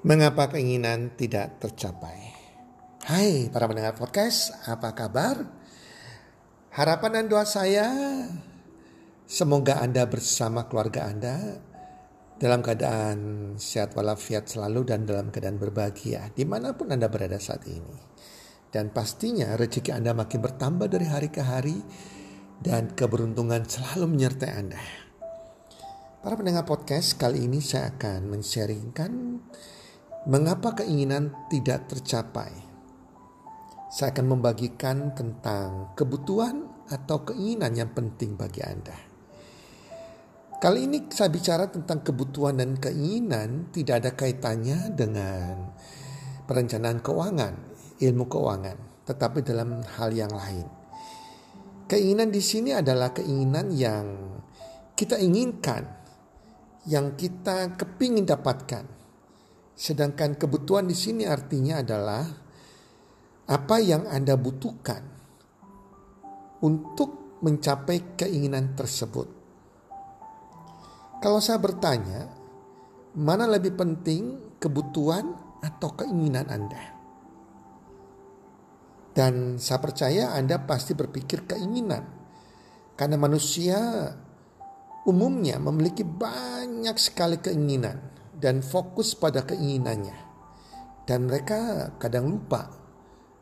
Mengapa keinginan tidak tercapai? Hai para pendengar podcast, apa kabar? Harapan dan doa saya semoga Anda bersama keluarga Anda dalam keadaan sehat walafiat selalu dan dalam keadaan berbahagia di mana pun Anda berada saat ini. Dan pastinya rezeki Anda makin bertambah dari hari ke hari dan keberuntungan selalu menyertai Anda. Para pendengar podcast, kali ini saya akan men-sharingkan Mengapa keinginan tidak tercapai? Saya akan membagikan tentang kebutuhan atau keinginan yang penting bagi Anda. Kali ini saya bicara tentang kebutuhan dan keinginan tidak ada kaitannya dengan perencanaan keuangan, ilmu keuangan, tetapi dalam hal yang lain. Keinginan di sini adalah keinginan yang kita inginkan, yang kita kepingin dapatkan Sedangkan kebutuhan di sini artinya adalah apa yang Anda butuhkan untuk mencapai keinginan tersebut. Kalau saya bertanya, mana lebih penting kebutuhan atau keinginan Anda? Dan saya percaya Anda pasti berpikir keinginan. Karena manusia umumnya memiliki banyak sekali keinginan dan fokus pada keinginannya. Dan mereka kadang lupa,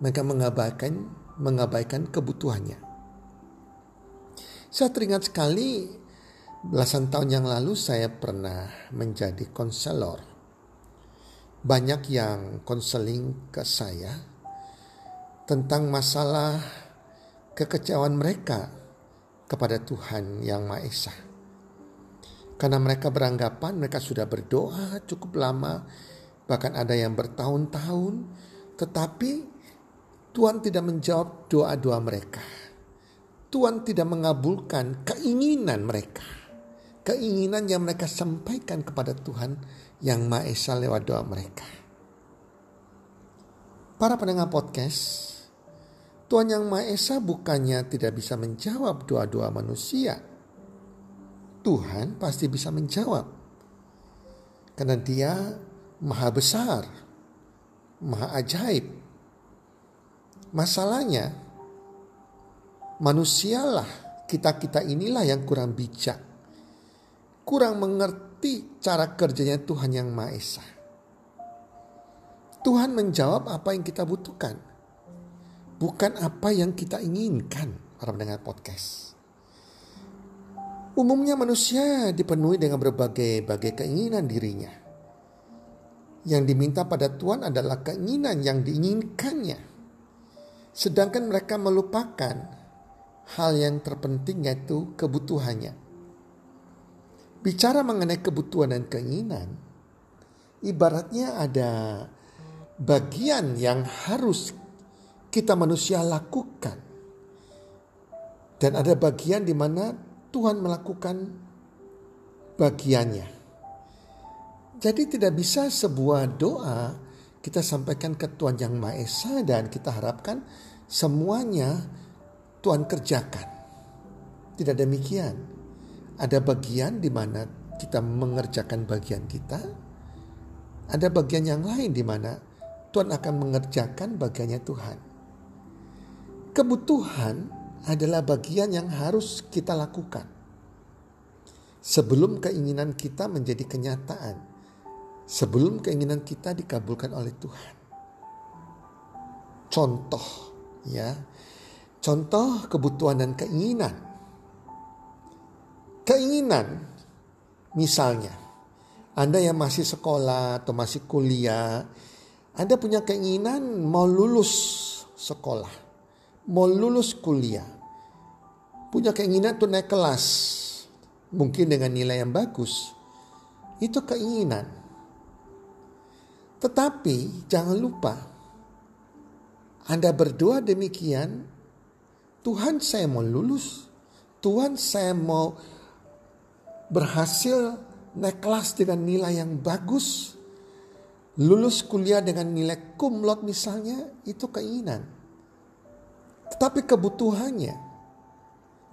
mereka mengabaikan mengabaikan kebutuhannya. Saya teringat sekali belasan tahun yang lalu saya pernah menjadi konselor. Banyak yang konseling ke saya tentang masalah kekecewaan mereka kepada Tuhan yang Maha Esa. Karena mereka beranggapan mereka sudah berdoa cukup lama, bahkan ada yang bertahun-tahun, tetapi Tuhan tidak menjawab doa-doa mereka. Tuhan tidak mengabulkan keinginan mereka. Keinginan yang mereka sampaikan kepada Tuhan yang Maha Esa lewat doa mereka. Para pendengar podcast, Tuhan yang Maha Esa bukannya tidak bisa menjawab doa-doa manusia, Tuhan pasti bisa menjawab. Karena dia maha besar, maha ajaib. Masalahnya, manusialah kita-kita inilah yang kurang bijak. Kurang mengerti cara kerjanya Tuhan yang Maha Esa. Tuhan menjawab apa yang kita butuhkan. Bukan apa yang kita inginkan. Para mendengar podcast. Umumnya manusia dipenuhi dengan berbagai-bagai keinginan dirinya. Yang diminta pada Tuhan adalah keinginan yang diinginkannya. Sedangkan mereka melupakan hal yang terpenting yaitu kebutuhannya. Bicara mengenai kebutuhan dan keinginan, ibaratnya ada bagian yang harus kita manusia lakukan. Dan ada bagian di mana Tuhan melakukan bagiannya. Jadi tidak bisa sebuah doa kita sampaikan ke Tuhan Yang Maha Esa dan kita harapkan semuanya Tuhan kerjakan. Tidak demikian. Ada bagian di mana kita mengerjakan bagian kita. Ada bagian yang lain di mana Tuhan akan mengerjakan bagiannya Tuhan. Kebutuhan adalah bagian yang harus kita lakukan. Sebelum keinginan kita menjadi kenyataan, sebelum keinginan kita dikabulkan oleh Tuhan. Contoh ya. Contoh kebutuhan dan keinginan. Keinginan misalnya Anda yang masih sekolah atau masih kuliah, Anda punya keinginan mau lulus sekolah mau lulus kuliah, punya keinginan untuk naik kelas, mungkin dengan nilai yang bagus, itu keinginan. Tetapi jangan lupa, Anda berdoa demikian, Tuhan saya mau lulus, Tuhan saya mau berhasil naik kelas dengan nilai yang bagus, lulus kuliah dengan nilai kumlot misalnya, itu keinginan. Tetapi kebutuhannya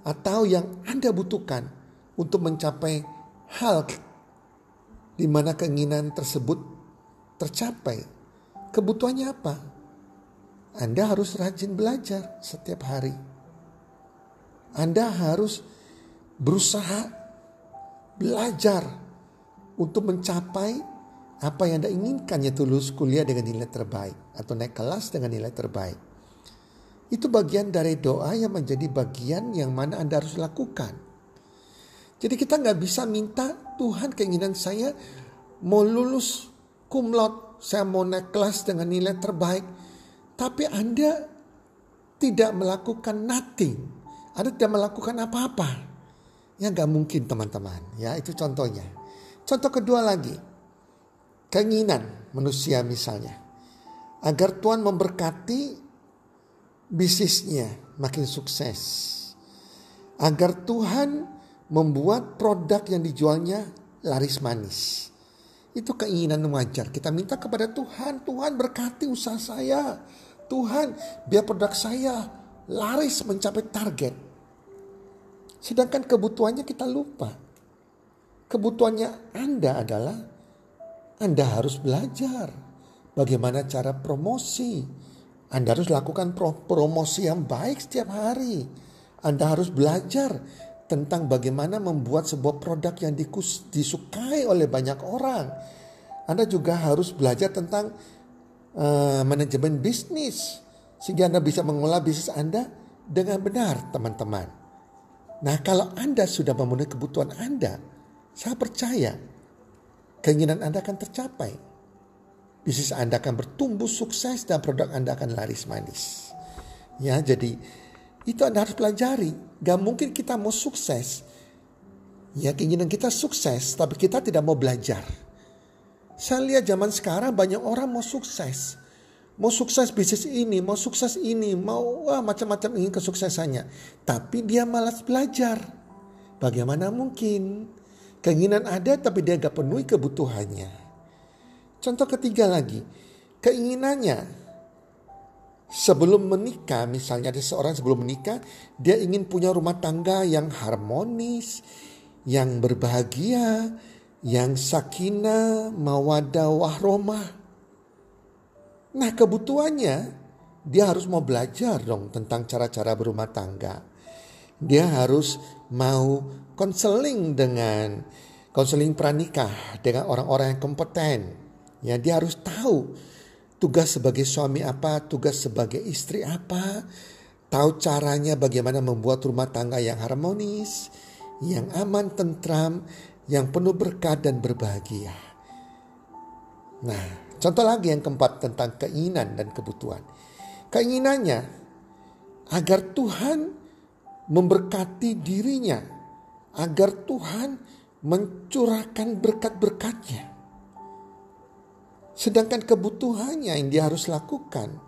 atau yang Anda butuhkan untuk mencapai hal di mana keinginan tersebut tercapai, kebutuhannya apa? Anda harus rajin belajar setiap hari. Anda harus berusaha belajar untuk mencapai apa yang Anda inginkan yaitu lulus kuliah dengan nilai terbaik atau naik kelas dengan nilai terbaik. Itu bagian dari doa yang menjadi bagian yang mana Anda harus lakukan. Jadi kita nggak bisa minta Tuhan keinginan saya mau lulus kumlot, saya mau naik kelas dengan nilai terbaik. Tapi Anda tidak melakukan nothing. Anda tidak melakukan apa-apa. Ya nggak mungkin teman-teman. Ya itu contohnya. Contoh kedua lagi. Keinginan manusia misalnya. Agar Tuhan memberkati bisnisnya makin sukses. Agar Tuhan membuat produk yang dijualnya laris manis. Itu keinginan wajar. Kita minta kepada Tuhan, Tuhan berkati usaha saya. Tuhan biar produk saya laris mencapai target. Sedangkan kebutuhannya kita lupa. Kebutuhannya Anda adalah Anda harus belajar bagaimana cara promosi. Anda harus lakukan promosi yang baik setiap hari. Anda harus belajar tentang bagaimana membuat sebuah produk yang disukai oleh banyak orang. Anda juga harus belajar tentang uh, manajemen bisnis sehingga Anda bisa mengolah bisnis Anda dengan benar, teman-teman. Nah, kalau Anda sudah memenuhi kebutuhan Anda, saya percaya keinginan Anda akan tercapai. Bisnis Anda akan bertumbuh sukses dan produk Anda akan laris manis. Ya, jadi itu Anda harus pelajari. Gak mungkin kita mau sukses. Ya keinginan kita sukses tapi kita tidak mau belajar. Saya lihat zaman sekarang banyak orang mau sukses. Mau sukses bisnis ini, mau sukses ini, mau macam-macam ingin kesuksesannya. Tapi dia malas belajar. Bagaimana mungkin? Keinginan ada tapi dia gak penuhi kebutuhannya. Contoh ketiga lagi. Keinginannya sebelum menikah, misalnya ada seorang sebelum menikah, dia ingin punya rumah tangga yang harmonis, yang berbahagia, yang sakinah, mawadah, wahromah. Nah kebutuhannya dia harus mau belajar dong tentang cara-cara berumah tangga. Dia harus mau konseling dengan konseling pranikah dengan orang-orang yang kompeten. Ya, dia harus tahu tugas sebagai suami apa, tugas sebagai istri apa, tahu caranya bagaimana membuat rumah tangga yang harmonis, yang aman, tentram, yang penuh berkat dan berbahagia. Nah, contoh lagi yang keempat tentang keinginan dan kebutuhan. Keinginannya agar Tuhan memberkati dirinya, agar Tuhan mencurahkan berkat-berkatnya. Sedangkan kebutuhannya yang dia harus lakukan,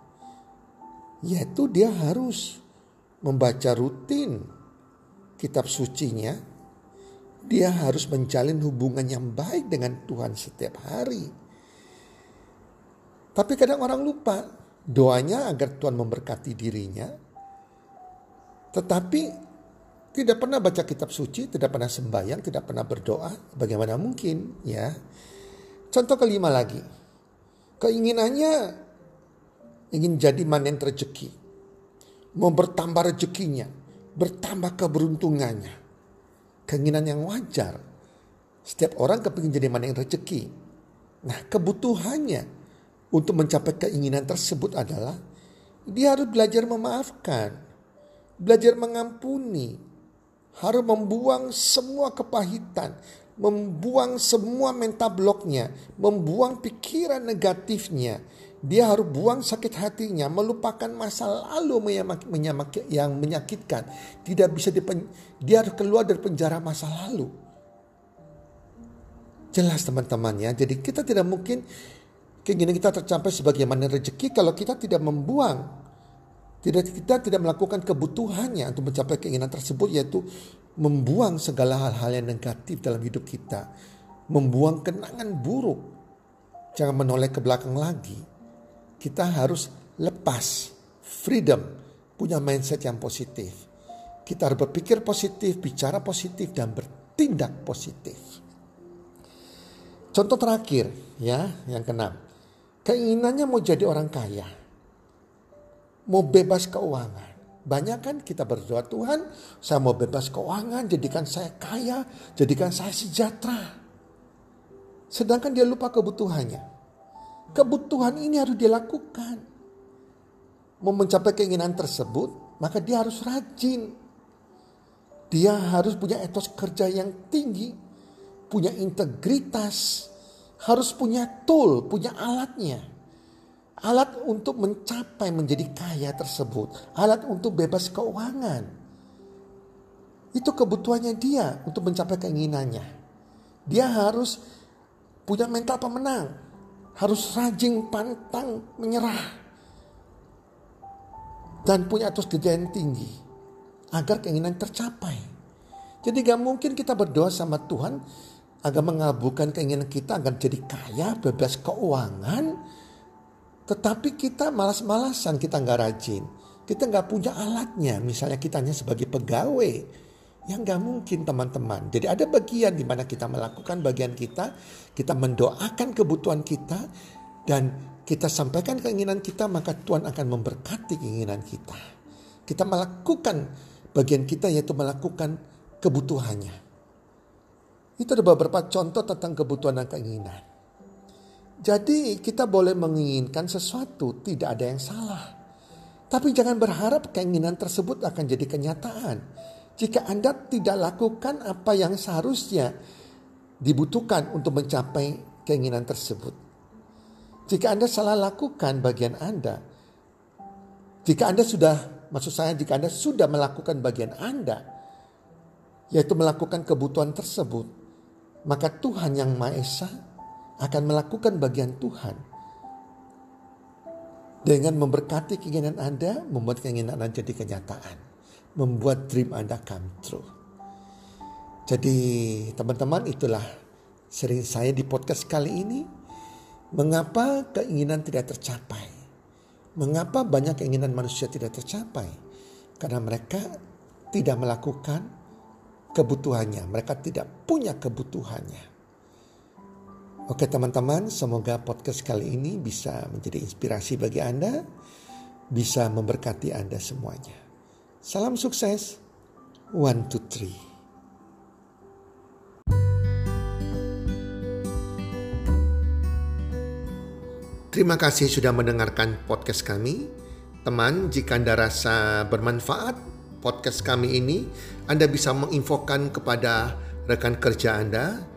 yaitu dia harus membaca rutin kitab sucinya. Dia harus menjalin hubungan yang baik dengan Tuhan setiap hari. Tapi kadang orang lupa doanya agar Tuhan memberkati dirinya. Tetapi tidak pernah baca kitab suci, tidak pernah sembahyang, tidak pernah berdoa. Bagaimana mungkin ya? Contoh kelima lagi, Keinginannya ingin jadi manen rezeki. Mau bertambah rezekinya, bertambah keberuntungannya. Keinginan yang wajar. Setiap orang kepingin jadi manen rezeki. Nah kebutuhannya untuk mencapai keinginan tersebut adalah dia harus belajar memaafkan, belajar mengampuni, harus membuang semua kepahitan, membuang semua mental bloknya, membuang pikiran negatifnya. Dia harus buang sakit hatinya, melupakan masa lalu yang menyakitkan. Tidak bisa dipen, dia harus keluar dari penjara masa lalu. Jelas teman-teman ya. Jadi kita tidak mungkin keinginan kita tercapai sebagaimana rezeki kalau kita tidak membuang tidak kita tidak melakukan kebutuhannya untuk mencapai keinginan tersebut yaitu membuang segala hal-hal yang negatif dalam hidup kita, membuang kenangan buruk. Jangan menoleh ke belakang lagi. Kita harus lepas, freedom, punya mindset yang positif. Kita harus berpikir positif, bicara positif dan bertindak positif. Contoh terakhir ya, yang keenam. keinginannya mau jadi orang kaya. Mau bebas keuangan. Banyak kan kita berdoa Tuhan, saya mau bebas keuangan, jadikan saya kaya, jadikan saya sejahtera. Sedangkan dia lupa kebutuhannya. Kebutuhan ini harus dilakukan. Mau mencapai keinginan tersebut, maka dia harus rajin. Dia harus punya etos kerja yang tinggi, punya integritas, harus punya tool, punya alatnya. Alat untuk mencapai menjadi kaya tersebut, alat untuk bebas keuangan. Itu kebutuhannya dia untuk mencapai keinginannya. Dia harus punya mental pemenang, harus rajin pantang menyerah. Dan punya etos kerja yang tinggi agar keinginan tercapai. Jadi gak mungkin kita berdoa sama Tuhan agar mengabulkan keinginan kita agar jadi kaya, bebas keuangan. Tetapi kita malas-malasan, kita nggak rajin. Kita nggak punya alatnya, misalnya kita hanya sebagai pegawai. Yang nggak mungkin teman-teman. Jadi ada bagian di mana kita melakukan bagian kita, kita mendoakan kebutuhan kita, dan kita sampaikan keinginan kita, maka Tuhan akan memberkati keinginan kita. Kita melakukan bagian kita yaitu melakukan kebutuhannya. Itu ada beberapa contoh tentang kebutuhan dan keinginan. Jadi kita boleh menginginkan sesuatu, tidak ada yang salah. Tapi jangan berharap keinginan tersebut akan jadi kenyataan. Jika Anda tidak lakukan apa yang seharusnya dibutuhkan untuk mencapai keinginan tersebut. Jika Anda salah lakukan bagian Anda, jika Anda sudah, maksud saya jika Anda sudah melakukan bagian Anda, yaitu melakukan kebutuhan tersebut, maka Tuhan yang Maha Esa akan melakukan bagian Tuhan. Dengan memberkati keinginan Anda, membuat keinginan Anda jadi kenyataan. Membuat dream Anda come true. Jadi teman-teman itulah sering saya di podcast kali ini. Mengapa keinginan tidak tercapai? Mengapa banyak keinginan manusia tidak tercapai? Karena mereka tidak melakukan kebutuhannya. Mereka tidak punya kebutuhannya. Oke teman-teman, semoga podcast kali ini bisa menjadi inspirasi bagi Anda, bisa memberkati Anda semuanya. Salam sukses, one, two, three. Terima kasih sudah mendengarkan podcast kami. Teman, jika Anda rasa bermanfaat, podcast kami ini, Anda bisa menginfokan kepada rekan kerja Anda,